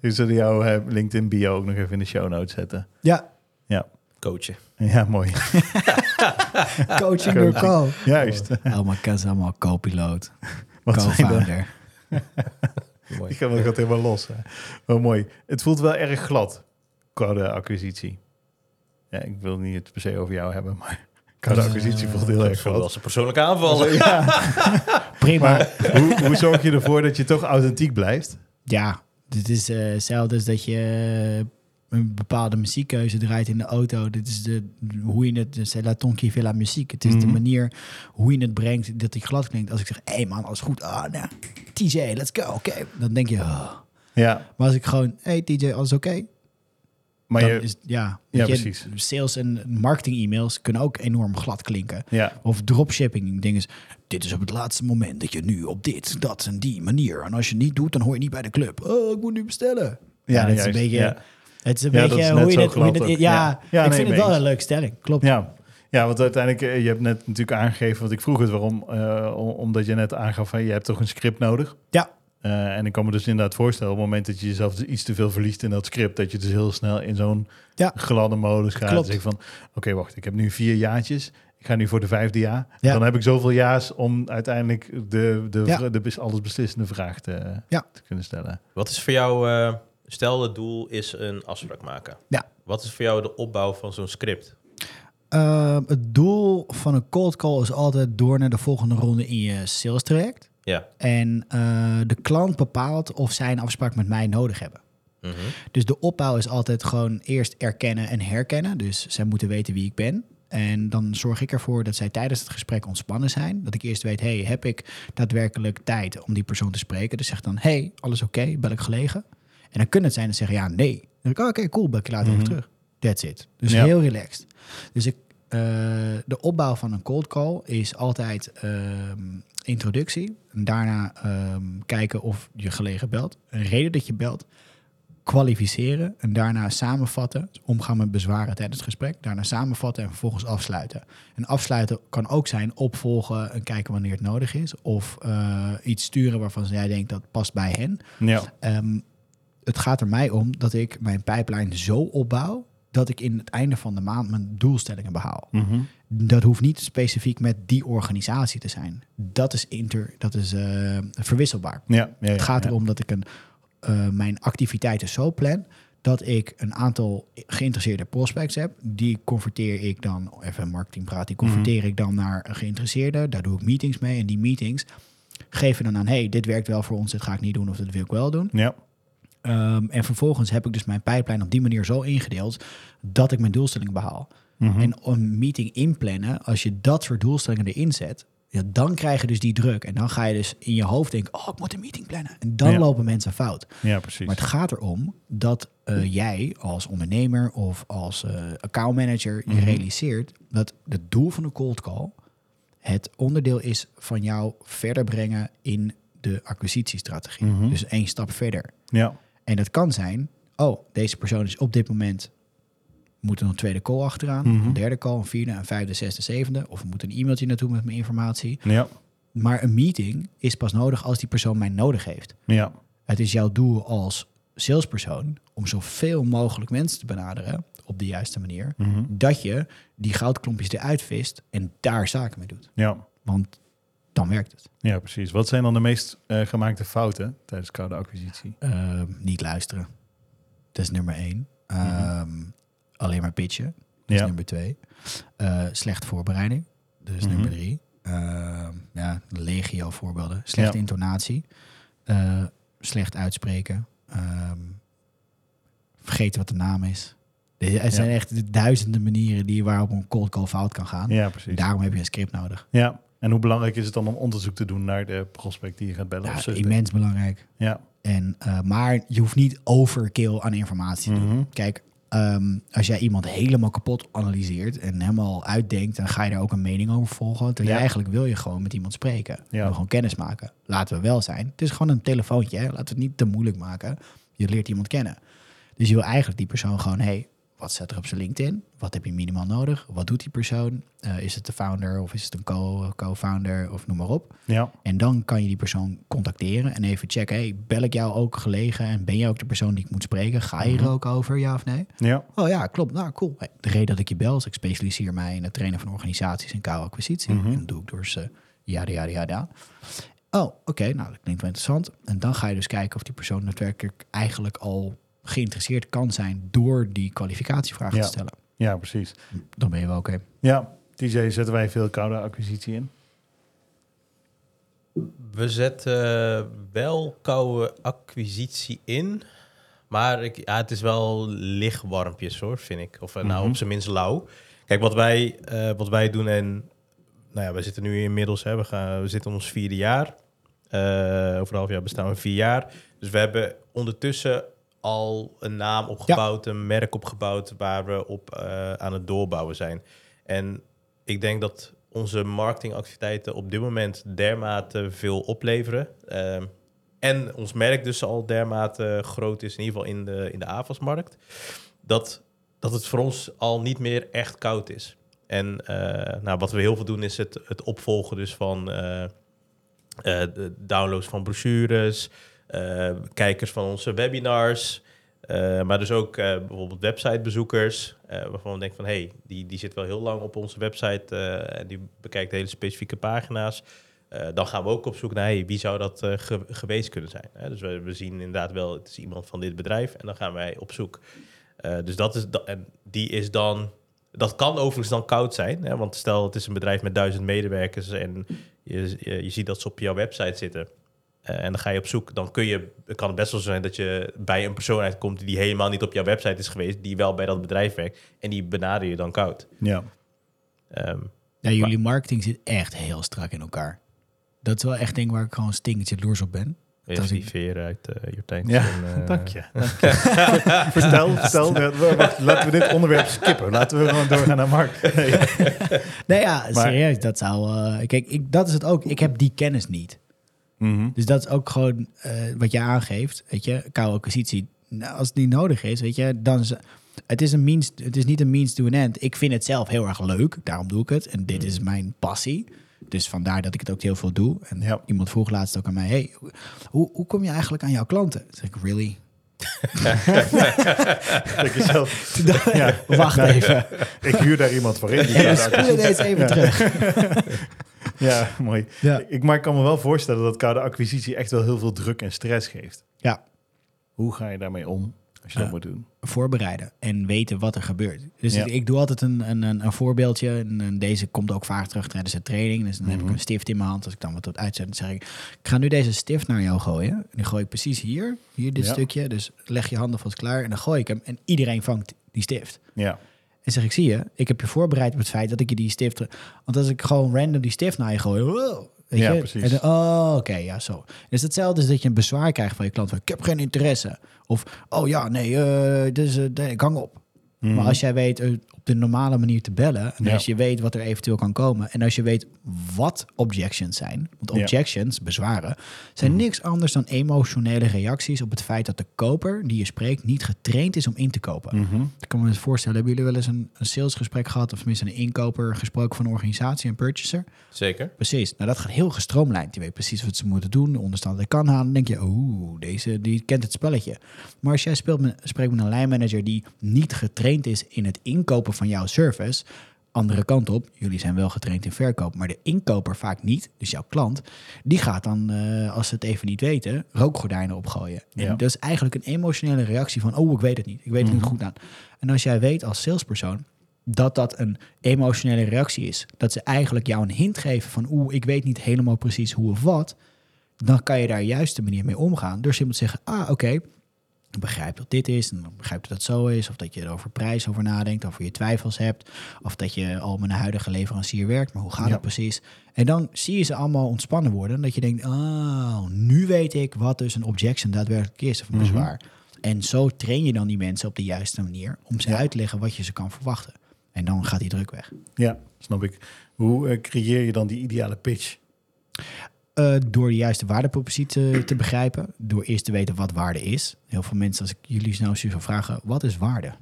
We zullen jouw eh, LinkedIn bio ook nog even in de show notes zetten. Ja, Coachen. Ja, mooi. coaching door call. Juist. Oh, maar kan ze allemaal co-piloot, zijn co-founder. Mooi. ik ga wel gaat helemaal los. Hè. Wel mooi. Het voelt wel erg glad, koude acquisitie. Ja, ik wil niet het per se over jou hebben, maar koude Eh, acquisitie voelt heel erg Ik vond wel glad. zijn persoonlijke aanvallen. Ja, Prima. maar hoe, hoe zorg je ervoor dat je toch authentiek blijft? Ja, dit is eh, hetzelfde als dat je eh, een bepaalde muziekkeuze draait in de auto. Dit is de, hoe je het, c'est la ton qui fait la muziek. Het is de Mhm. manier hoe je het brengt dat die glad klinkt. Als ik zeg, hé hey man, alles goed. Ah, nou, TJ, let's go. Oké, dan denk je, oh. Ja, Maar als ik gewoon, hey TJ, alles oké? Maar dan je, is, ja, Ja, je, precies. Sales en marketing e-mails kunnen ook enorm glad klinken. ja, Of dropshipping dingen. Dit is op het laatste moment dat je nu op dit, dat en die manier. En als je niet doet, dan hoor je niet bij de club. Oh, ik moet nu bestellen. Ja, dat is een beetje... ja. Het is een Ja, dat beetje is hoe net je zo het... Hoe je ja, Ja. Ja, ik nee, vind het wel eens. een leuke stelling. Klopt. Ja. ja, want uiteindelijk, eh, je hebt net natuurlijk aangegeven, want ik vroeg het waarom, eh, om- omdat je net aangaf van je hebt toch een script nodig. Ja. Eh, en ik kan me dus inderdaad voorstellen, op het moment dat je jezelf dus iets te veel verliest in dat script, dat je dus heel snel in zo'n Ja. gladde modus gaat. Klopt. En zeg van, oké, wacht, ik heb nu vier jaartjes. Ik ga nu voor de vijfde jaar. Ja. Dan heb ik zoveel jaars om uiteindelijk de, de, Ja. de, alles beslissende vraag te, Ja. te kunnen stellen. Wat is voor jou, eh, stel het doel is een afspraak maken. Ja. Wat is voor jou de opbouw van zo'n script? Ehm, het doel van een cold call is altijd door naar de volgende ronde in je sales traject. Ja. En eh, de klant bepaalt of zij een afspraak met mij nodig hebben. Mhm. Dus de opbouw is altijd gewoon eerst erkennen en herkennen. Dus zij moeten weten wie ik ben. En dan zorg ik ervoor dat zij tijdens het gesprek ontspannen zijn. Dat ik eerst weet, hey, heb ik daadwerkelijk tijd om die persoon te spreken? Dus zeg dan, hey, alles oké? Bel ik gelegen? En dan kan het zijn dat ze zeggen, ja, nee. Dan denk ik, oh, oké, cool, bel ik later even terug. That's it. Dus Ja. heel relaxed. Dus ik, eh, de opbouw van een cold call is altijd ehm, introductie. En daarna ehm, kijken of je gelegen belt. Een reden dat je belt kwalificeren en daarna samenvatten, dus omgaan met bezwaren tijdens het gesprek, daarna samenvatten en vervolgens afsluiten. En afsluiten kan ook zijn opvolgen en kijken wanneer het nodig is, of eh, iets sturen waarvan jij denkt dat past bij hen. Ja, Ehm, het gaat er mij om dat ik mijn pijplijn zo opbouw dat ik in het einde van de maand mijn doelstellingen behaal. Mhm. Dat hoeft niet specifiek met die organisatie te zijn. Dat is, inter, dat is eh, verwisselbaar. ja, ja, ja, Het gaat erom dat ik een, eh, mijn activiteiten zo plan dat ik een aantal geïnteresseerde prospects heb. Die converteer ik dan, even marketingpraat, die converteer Mhm. ik dan naar een geïnteresseerde. Daar doe ik meetings mee. En die meetings geven dan aan, hey, dit werkt wel voor ons, dit ga ik niet doen of dit wil ik wel doen. Ja, Ehm, en vervolgens heb ik dus mijn pijplijn op die manier zo ingedeeld dat ik mijn doelstelling behaal. Mhm. En een meeting inplannen, als je dat soort doelstellingen erin zet, ja, dan krijg je dus die druk. En dan ga je dus in je hoofd denken, oh, ik moet een meeting plannen. En dan Ja. lopen mensen fout. ja, precies. Maar het gaat erom dat eh, jij als ondernemer of als eh accountmanager je Mhm. realiseert dat het doel van een cold call het onderdeel is van jou verder brengen in de acquisitiestrategie. Mhm. Dus één stap verder. ja, En dat kan zijn, oh, deze persoon is op dit moment, moet er een tweede call achteraan, Mhm. een derde call, een vierde, een vijfde, zesde, zevende. Of er moet een e-mailtje naartoe met mijn informatie. ja, Maar een meeting is pas nodig als die persoon mij nodig heeft. ja, Het is jouw doel als salespersoon om zoveel mogelijk mensen te benaderen op de juiste manier. Mhm. Dat je die goudklompjes eruit vist en daar zaken mee doet. ja. Want dan werkt het. Ja, precies. Wat zijn dan de meest eh, gemaakte fouten tijdens koude acquisitie? Ehm, niet luisteren. Dat is nummer één. Ehm, Alleen maar pitchen. Dat is nummer twee. Eh, slecht voorbereiding. Dat is Mhm. nummer drie. Ehm, ja, legio voorbeelden. Slechte Ja. intonatie. Eh, slecht uitspreken. Vergeten wat de naam is. Er er zijn echt duizenden manieren die waarop een cold call fout kan gaan. Ja, precies. Daarom heb je een script nodig. Ja. En hoe belangrijk is het dan om onderzoek te doen naar de prospect die je gaat bellen? Ja, of zo? immens belangrijk. Ja. En, eh, maar je hoeft niet overkill aan informatie te doen. Mhm. Kijk, ehm, als jij iemand helemaal kapot analyseert en helemaal uitdenkt, dan ga je daar ook een mening over volgen. Terwijl je Ja. eigenlijk wil je gewoon met iemand spreken. Je Ja. wil gewoon kennis maken. Laten we wel zijn. Het is gewoon een telefoontje. Hè? Laten we het niet te moeilijk maken. Je leert iemand kennen. Dus je wil eigenlijk die persoon gewoon, hey, wat staat er op zijn LinkedIn? Wat heb je minimaal nodig? Wat doet die persoon? Eh, is het de founder of is het een co- co-founder of noem maar op? Ja. En dan kan je die persoon contacteren en even checken. Hey, bel ik jou ook gelegen en ben jij ook de persoon die ik moet spreken? Ga je er Mhm. ook over, ja of nee? Ja. Oh ja, klopt. Nou, cool. Hey, de reden dat ik je bel is, ik specialiseer mij in het trainen van organisaties en koude acquisitie. Mhm. En dat doe ik door ze, ja, ja, ja, ja. Oh, oké, nou, dat klinkt wel interessant. En dan ga je dus kijken of die persoon daadwerkelijk eigenlijk al geïnteresseerd kan zijn door die kwalificatievraag Ja. te stellen. Ja, precies. Dan ben je wel oké. Ja. TJ, zetten wij veel koude acquisitie in? We zetten wel koude acquisitie in. Maar ik, ja, het is wel lichtwarmpjes hoor, vind ik. Of eh, nou, Mhm. op zijn minst lauw. Kijk, wat wij, eh, wat wij doen en... Nou ja, we zitten nu inmiddels, hè, we, gaan, we zitten ons vierde jaar. Eh, over een half jaar bestaan we vier jaar. Dus we hebben ondertussen al een naam opgebouwd, een merk opgebouwd waar we op eh, aan het doorbouwen zijn. En ik denk dat onze marketingactiviteiten op dit moment dermate veel opleveren. Ehm, en ons merk dus al dermate groot is, in ieder geval in de, in de AVAS-markt, dat, dat het voor ons al niet meer echt koud is. En eh, nou, wat we heel veel doen is het, het opvolgen dus van eh, de downloads van brochures, kijkers van onze webinars, eh, maar dus ook eh, bijvoorbeeld websitebezoekers, eh, waarvan we denken van hé, hey, die, die zit wel heel lang op onze website eh, en die bekijkt hele specifieke pagina's. Eh, dan gaan we ook op zoek naar hey, wie zou dat eh, ge- geweest kunnen zijn. Dus we, zien inderdaad wel, het is iemand van dit bedrijf en dan gaan wij op zoek. Eh, dus dat is, en die is dan, dat kan overigens dan koud zijn, hè? want stel het is een bedrijf met duizend medewerkers en je, je, je ziet dat ze op jouw website zitten. Eh, en dan ga je op zoek, dan kun je, kan het best wel zo zijn dat je bij een persoon uitkomt die helemaal niet op jouw website is geweest, die wel bij dat bedrijf werkt en die benader je dan koud. Ja. Ehm, Ja, jullie marketing zit echt heel strak in elkaar. Dat is wel echt ding waar ik gewoon stinkertje loers op ben. Dat die ik- veer uit uh, Jortijn. Ja, dank je. Dank je. vertel, vertel. Laten we dit onderwerp skippen. Laten we gewoon doorgaan naar Mark. Nee. Ja, Maar- serieus, dat zou... eh, kijk, ik, dat is het ook. Ik heb die kennis niet. Mhm. Dus dat is ook gewoon eh, wat je aangeeft. Weet je, koude acquisitie. Nou, als het niet nodig is, weet je, dan is het is een means. Het is niet een means to an end. Ik vind het zelf heel erg leuk, daarom doe ik het. En dit is mijn passie. Dus vandaar dat ik het ook heel veel doe. En Ja. iemand vroeg laatst ook aan mij: hey, hoe, hoe kom je eigenlijk aan jouw klanten? Zeg ik, really? Denk je zelf, ja, Wacht even. ik huur daar iemand voor in. Die gaat spoelen deze even Ja. terug. Ja, mooi. Ja. Ik, maar ik kan me wel voorstellen dat koude acquisitie echt wel heel veel druk en stress geeft. Ja, Hoe ga je daarmee om als je dat Ja. moet doen? voorbereiden en weten wat er gebeurt. Dus Ja. ik, ik doe altijd een, een, een, een voorbeeldje. En, en deze komt ook vaak terug tijdens de training. Dus dan heb ik Mhm. een stift in mijn hand. Als ik dan wat tot uitzet, dan zeg ik... Ik ga nu deze stift naar jou gooien. En die gooi ik precies hier. Hier dit Ja. stukje. Dus leg je handen vast klaar. En dan gooi ik hem. En iedereen vangt die stift. Ja, En zeg ik, zie je, ik heb je voorbereid op het feit dat ik je die stift... Want als ik gewoon random die stift naar je gooi... wow, weet Ja, je? precies. En dan, oh, oké, ja, zo. Dus hetzelfde is dat je een bezwaar krijgt van je klant. Van, ik heb geen interesse. Of, oh ja, nee, eh dus, nee, ik hang op. Mhm. Maar als jij weet eh, de normale manier te bellen... en Ja. als je weet wat er eventueel kan komen... en als je weet wat objections zijn... want Ja. objections, bezwaren... zijn Mhm. niks anders dan emotionele reacties... op het feit dat de koper die je spreekt... niet getraind is om in te kopen. Mhm. Ik kan me eens voorstellen, hebben jullie wel eens een, een salesgesprek gehad... of tenminste een inkoper gesproken van een organisatie, een purchaser? Zeker. Precies. Nou, dat gaat heel gestroomlijnd. Die weet precies wat ze moeten doen, de onderstand die kan halen. Dan denk je, oeh, deze die kent het spelletje. Maar als jij speelt met, spreekt met een lijnmanager die niet getraind is in het inkopen van jouw service, andere kant op, jullie zijn wel getraind in verkoop, maar de inkoper vaak niet, dus jouw klant, die gaat dan, eh, als ze het even niet weten, rookgordijnen opgooien. En Ja. dat is eigenlijk een emotionele reactie van, oh, ik weet het niet, ik weet het niet Mhm. goed aan. En als jij weet als salespersoon dat dat een emotionele reactie is. Dat ze eigenlijk jou een hint geven van oeh, ik weet niet helemaal precies hoe of wat. Dan kan je daar juist de manier mee omgaan. Door simpel te zeggen, ah oké, begrijp dat dit is. En dan begrijp dat het zo is. Of dat je er over prijs over nadenkt. Of je twijfels hebt. Of dat je al met een huidige leverancier werkt. Maar hoe gaat Ja. dat precies? En dan zie je ze allemaal ontspannen worden. En dat je denkt, oh, nu weet ik wat dus een objection daadwerkelijk is. Of een Mhm. bezwaar. En zo train je dan die mensen op de juiste manier. Om ze Ja. uit te leggen wat je ze kan verwachten. En dan gaat die druk weg. Ja, snap ik. Hoe eh, creëer je dan die ideale pitch? Eh, door de juiste waardepropositie te, te begrijpen. Door eerst te weten wat waarde is. Heel veel mensen, als ik jullie nou zou vragen, wat is waarde?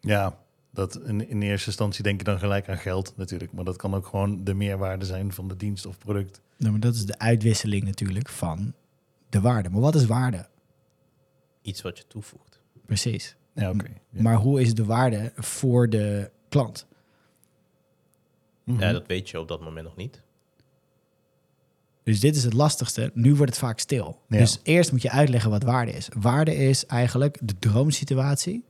Ja, dat in, in eerste instantie denk je dan gelijk aan geld natuurlijk. Maar dat kan ook gewoon de meerwaarde zijn van de dienst of product. Nou, maar dat is de uitwisseling natuurlijk van de waarde. Maar wat is waarde? Iets wat je toevoegt. Precies. Ja, oké. Ja. Maar hoe is de waarde voor de klant? Mhm. Ja, dat weet je op dat moment nog niet. Dus dit is het lastigste. Nu wordt het vaak stil. Ja. Dus eerst moet je uitleggen wat waarde is. Waarde is eigenlijk de droomsituatie.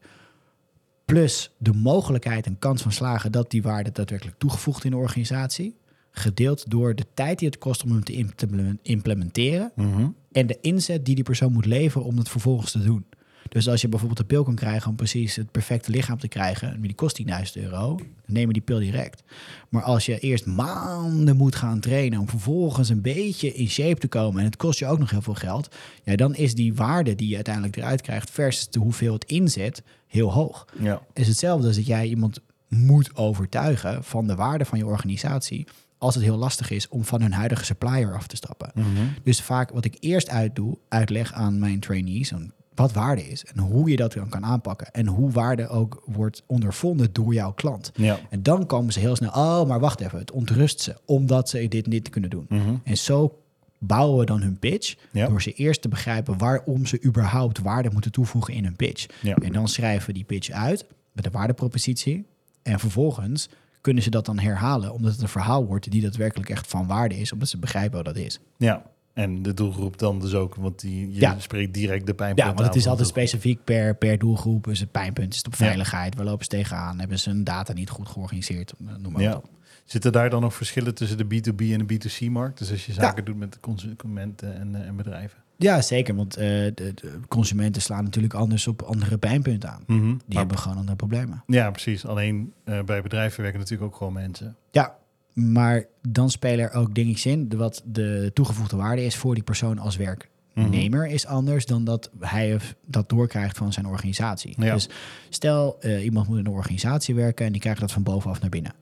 Plus de mogelijkheid en kans van slagen dat die waarde daadwerkelijk toegevoegd in de organisatie. Gedeeld door de tijd die het kost om hem te implemen- implementeren. Mhm. En de inzet die die persoon moet leveren om het vervolgens te doen. Dus als je bijvoorbeeld een pil kan krijgen om precies het perfecte lichaam te krijgen, en die kost 10.000 euro, dan neem je die pil direct. Maar als je eerst maanden moet gaan trainen om vervolgens een beetje in shape te komen en het kost je ook nog heel veel geld, ja, dan is die waarde die je uiteindelijk eruit krijgt versus de hoeveel het inzet heel hoog. Ja. is hetzelfde als dat jij iemand moet overtuigen van de waarde van je organisatie. Als het heel lastig is om van hun huidige supplier af te stappen. Mhm. Dus vaak wat ik eerst uitdoe, uitleg aan mijn trainees. Wat waarde is en hoe je dat dan kan aanpakken. En hoe waarde ook wordt ondervonden door jouw klant. Ja. En dan komen ze heel snel, oh, maar wacht even, het ontrust ze, omdat ze dit niet kunnen doen. Mhm. En zo bouwen we dan hun pitch, Ja. door ze eerst te begrijpen waarom ze überhaupt waarde moeten toevoegen in hun pitch. Ja. En dan schrijven we die pitch uit met de waardepropositie. En vervolgens kunnen ze dat dan herhalen, omdat het een verhaal wordt die daadwerkelijk echt van waarde is, omdat ze begrijpen wat dat is. ja. En de doelgroep dan dus ook, want die, je Ja. spreekt direct de pijnpunt Ja, want het is altijd specifiek per, per doelgroep. Dus het pijnpunt is het op veiligheid. Waar lopen ze tegenaan? Hebben ze hun data niet goed georganiseerd? Noem maar Ja. op. Zitten daar dan nog verschillen tussen de B2B en de B2C-markt? Dus als je zaken doet met de consumenten en, eh, en bedrijven? Ja, zeker. Want eh, de, de consumenten slaan natuurlijk anders op andere pijnpunten aan. Die Maar- hebben gewoon andere problemen. ja, precies. Alleen eh, bij bedrijven werken natuurlijk ook gewoon mensen. Ja, maar dan spelen er ook dingetjes in. Wat de toegevoegde waarde is voor die persoon als werknemer is anders dan dat hij of dat doorkrijgt van zijn organisatie. Ja. Dus stel, eh, iemand moet in een organisatie werken en die krijgt dat van bovenaf naar binnen.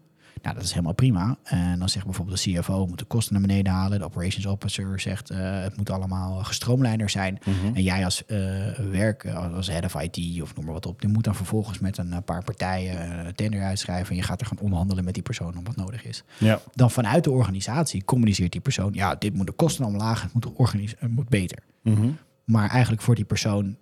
Nou, dat is helemaal prima. En dan zegt bijvoorbeeld de CFO moet de kosten naar beneden halen. De operations officer zegt uh, het moet allemaal gestroomlijnder zijn. Mhm. En jij als uh, werk, als head of IT of noem maar wat op, die moet dan vervolgens met een paar partijen een tender uitschrijven. En je gaat er gaan onderhandelen met die persoon om wat nodig is. Ja. Dan vanuit de organisatie communiceert die persoon, ja, dit moet de kosten omlaag, het moet, het moet beter. Mhm. Maar eigenlijk voor die persoon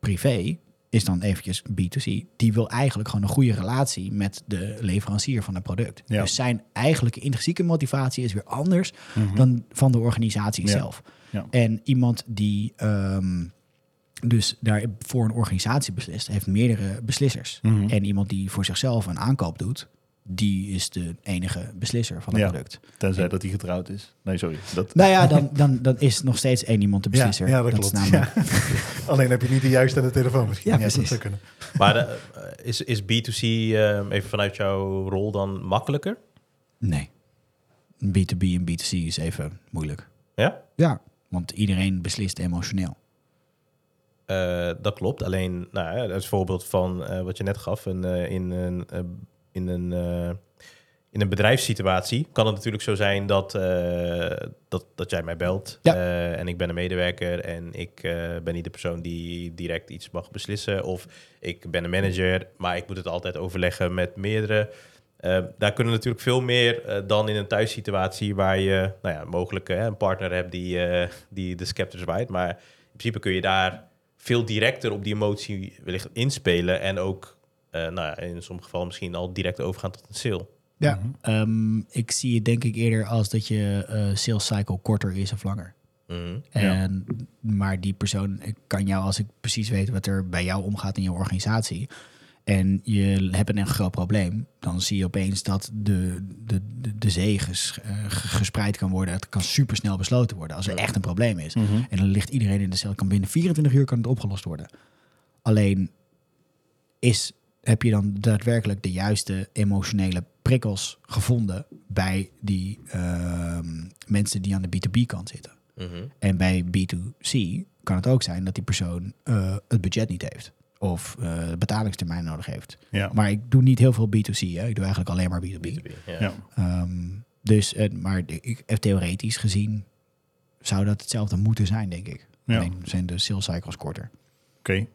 privé is dan eventjes B2C. Die wil eigenlijk gewoon een goede relatie met de leverancier van het product. Ja. Dus zijn eigenlijke intrinsieke motivatie is weer anders Mhm. dan van de organisatie Ja. zelf. Ja. En iemand die ehm, dus daar voor een organisatie beslist, heeft meerdere beslissers. Mhm. En iemand die voor zichzelf een aankoop doet, die is de enige beslisser van het Ja. product. Tenzij dat hij getrouwd is. Nee, sorry. Dat... Nou ja, dan, dan, dan is nog steeds één iemand de beslisser. Ja, ja, dat, klopt. namelijk- Ja. Alleen heb je niet de juiste aan de telefoon misschien. Ja, dat precies. zou kunnen. Maar eh, is, is B2C, eh, even vanuit jouw rol dan makkelijker? Nee. B2B en B2C is even moeilijk. Ja? Ja, want iedereen beslist emotioneel. Eh, dat klopt. Alleen, nou, ja, het voorbeeld van eh, wat je net gaf, een, in een, eh, in, een, eh, in een bedrijfssituatie kan het natuurlijk zo zijn dat, eh, dat, dat jij mij belt Ja. eh, en ik ben een medewerker en ik ben niet de persoon die direct iets mag beslissen. Of ik ben een manager, maar ik moet het altijd overleggen met meerdere. Daar kunnen natuurlijk veel meer dan in een thuissituatie waar je nou ja, mogelijk een partner hebt die, die de scepter zwaait. Maar in principe kun je daar veel directer op die emotie wellicht inspelen en ook eh, nou ja, in sommige gevallen misschien al direct overgaan tot een sale. Ja. Mhm. Ehm, ik zie het denk ik eerder als dat je eh, sales cycle korter is of langer. Mhm. Ja. En, Maar die persoon ik kan jou, als ik precies weet wat er bij jou omgaat in je organisatie. En je hebt een groot probleem, dan zie je opeens dat de, de, de, de eh, ge- gespreid kan worden. Het kan supersnel besloten worden als er echt een probleem is. Mhm. En dan ligt iedereen in de cel. Kan binnen 24 uur kan het opgelost worden. Alleen is, heb je dan daadwerkelijk de juiste emotionele prikkels gevonden bij die ehm, mensen die aan de B2B-kant zitten. Mhm. En bij B2C kan het ook zijn dat die persoon eh, het budget niet heeft. Of eh, betalingstermijn nodig heeft. Ja. Maar ik doe niet heel veel B2C. Hè. Ik doe eigenlijk alleen maar B2B. B2B, ja. Ja. Ehm, dus, eh, maar de- ik, theoretisch gezien zou dat hetzelfde moeten zijn, denk ik. Ja. Alleen zijn de sales cycles korter. Oké.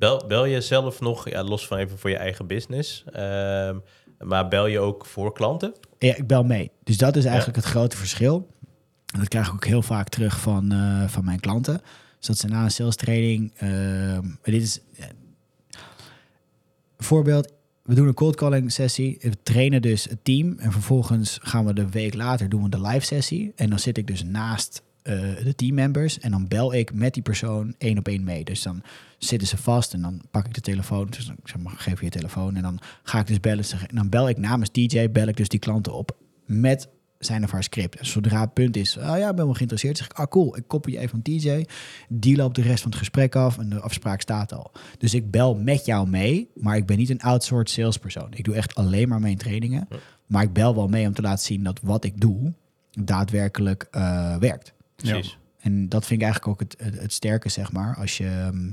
Bel, bel je zelf nog, ja, los van even voor je eigen business, ehm, maar bel je ook voor klanten? Ja, ik bel mee. Dus dat is eigenlijk het grote verschil. Dat krijg ik ook heel vaak terug van, eh, van mijn klanten. Dus dat ze na een sales training... ehm, dit is... voorbeeld, we doen een cold calling sessie. We trainen dus het team. En vervolgens gaan we de week later doen we de live sessie. En dan zit ik dus naast eh, de teammembers. En dan bel ik met die persoon één op één mee. Dus dan zitten ze vast en dan pak ik de telefoon. Dus dan zeg maar, geef je je telefoon. En dan ga ik dus bellen. En dan bel ik namens DJ, bel ik dus die klanten op. Met zijn of haar script. En zodra het punt is, ah ja, ik ben wel geïnteresseerd, zeg ik, ah cool, ik koppel je even van TJ, die loopt de rest van het gesprek af en de afspraak staat al. Dus ik bel met jou mee, maar ik ben niet een outsourced salespersoon. Ik doe echt alleen maar mijn trainingen, maar ik bel wel mee om te laten zien dat wat ik doe daadwerkelijk eh, werkt. Precies. En dat vind ik eigenlijk ook het, het, sterke, zeg maar. Als je. ehm,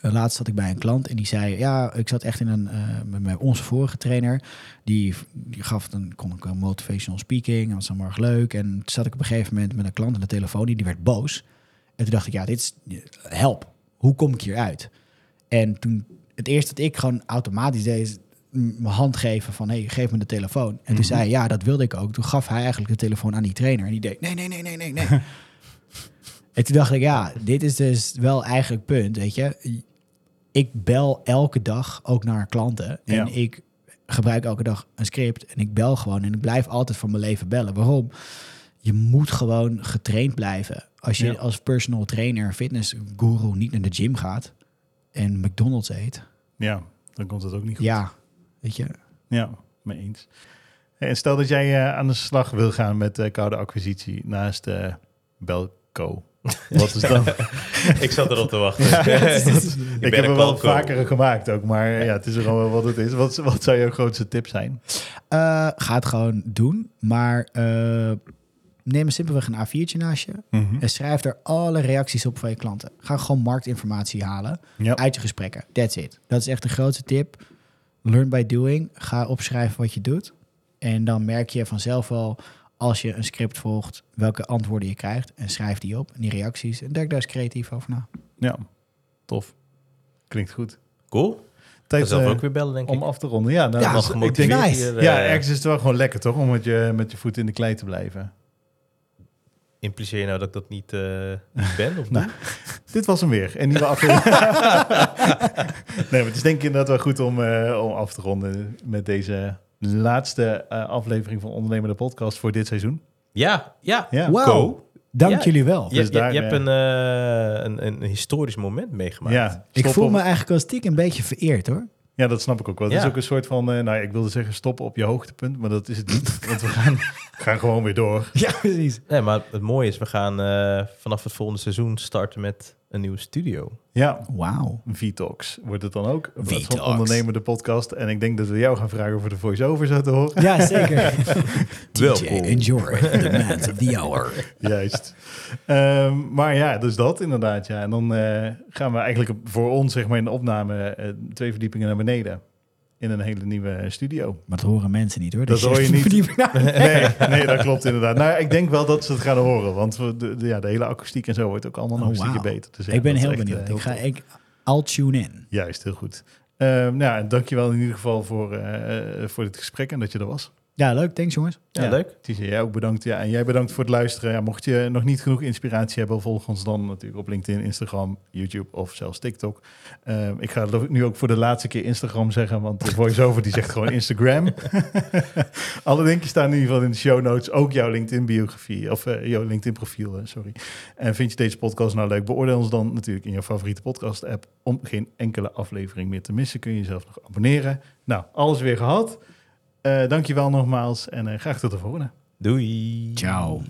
eh, laatst zat ik bij een klant en die zei: Ja, ik zat echt in een. eh, met onze vorige trainer. Die, die gaf dan kon ik een motivational speaking. Dat was allemaal erg leuk. En toen zat ik op een gegeven moment met een klant aan de telefoon. Die, die werd boos. En toen dacht ik: Ja, dit is. Help. Hoe kom ik hieruit? En toen. Het eerste dat ik gewoon automatisch deed. Mijn hand geven van hey, geef me de telefoon. En toen zei hij, ja, dat wilde ik ook. Toen gaf hij eigenlijk de telefoon aan die trainer. En die deed, nee, nee, nee, nee, nee, nee. en toen dacht ik, ja, dit is dus wel eigenlijk punt, weet je. Ik bel elke dag ook naar klanten. En Ja. ik gebruik elke dag een script. En ik bel gewoon. En ik blijf altijd van mijn leven bellen. Waarom? Je moet gewoon getraind blijven. Als je Ja. als personal trainer, fitness guru niet naar de gym gaat en McDonald's eet. Ja, dan komt het ook niet goed. Ja, weet je. Ja, mee eens. Hey, En stel dat jij eh, aan de slag wil gaan met eh, koude acquisitie naast eh Belco. Wat is dan? ik zat erop te wachten. ik ben heb er een wel vaker gemaakt ook, maar ja, het is gewoon wel wat het is. Wat, wat zou jouw grootste tip zijn? Eh, ga het gewoon doen. Maar eh, neem een simpelweg een A4'tje naast je. En schrijf er alle reacties op van je klanten. Ga gewoon marktinformatie halen uit je gesprekken. That's it. Dat is echt de grootste tip. Learn by doing. Ga opschrijven wat je doet. En dan merk je vanzelf wel, als je een script volgt, welke antwoorden je krijgt. En schrijf die op, en die reacties. En denk daar eens creatief over na. Ja, tof. Klinkt goed. Cool. Tijd zelf eh, ook weer bellen, denk ik. om af te ronden. Ja, nou, Ja, dat is- Nog ik denk, gemotiveerd nice. hier, ja, ergens is het wel gewoon lekker toch, om met je, met je voet in de klei te blijven. Impliceer je nou dat ik dat niet, eh, niet ben? Of Nou? Dit was hem weer. Een nieuwe aflevering. nee, maar het is denk ik inderdaad wel goed om, eh, om af te ronden met deze laatste eh, aflevering van Ondernemer de Podcast voor dit seizoen. Ja, ja. Ja. Go. Dank Ja. jullie wel. Je, Dus je- daar, je hebt een, eh, een, een historisch moment meegemaakt. Ja, Ik voel op- me eigenlijk als stiekem een beetje vereerd hoor. Ja, dat snap ik ook wel. Het Ja. is ook een soort van, eh, nou ik wilde zeggen stoppen op je hoogtepunt, maar dat is het niet. want we gaan, gaan gewoon weer door. Ja, precies. Nee, maar het mooie is, we gaan eh, vanaf het volgende seizoen starten met een nieuwe studio. Ja, Wauw. V-Talks wordt het dan ook. Van. Ondernemer de podcast. En ik denk dat we jou gaan vragen voor de voice-over zo te horen. Ja, zeker. Welkom. enjoy the man of the hour. Juist. Ehm, maar ja, dus dat inderdaad. Ja. En dan eh, gaan we eigenlijk voor ons, zeg maar, in de opname eh, twee verdiepingen naar beneden. In een hele nieuwe studio. Maar dat horen mensen niet hoor. Dat Dus hoor je niet. Nou, Nee, nee, dat klopt inderdaad. Nou, ik denk wel dat ze het gaan horen. Want we- de, de- ja, de hele akoestiek en zo wordt ook allemaal nog Oh, een stukje beter. Dus ja, ik ben heel echt, benieuwd. eh, heel ik ga, ik, I'll tune in. Juist, heel goed. Ehm nou, dankjewel in ieder geval voor, eh, voor dit gesprek en dat je er was. Ja, leuk. Thanks jongens. Ja, leuk. Tisha, jij ook bedankt. Ja, en jij bedankt voor het luisteren. Ja, mocht je nog niet genoeg inspiratie hebben, volg ons dan natuurlijk op LinkedIn, Instagram, YouTube of zelfs TikTok. Ehm, ik ga het nu ook voor de laatste keer Instagram zeggen, want de voice-over die zegt gewoon Instagram. Alle linkjes staan in ieder geval in de show notes. Ook jouw LinkedIn-biografie, of eh, jouw LinkedIn-profiel, eh, sorry. En vind je deze podcast nou leuk, beoordeel ons dan natuurlijk in je favoriete podcast-app. Om geen enkele aflevering meer te missen, kun je jezelf nog abonneren. Nou, alles weer gehad. Eh dankjewel nogmaals en eh, graag tot de volgende. Doei. Ciao.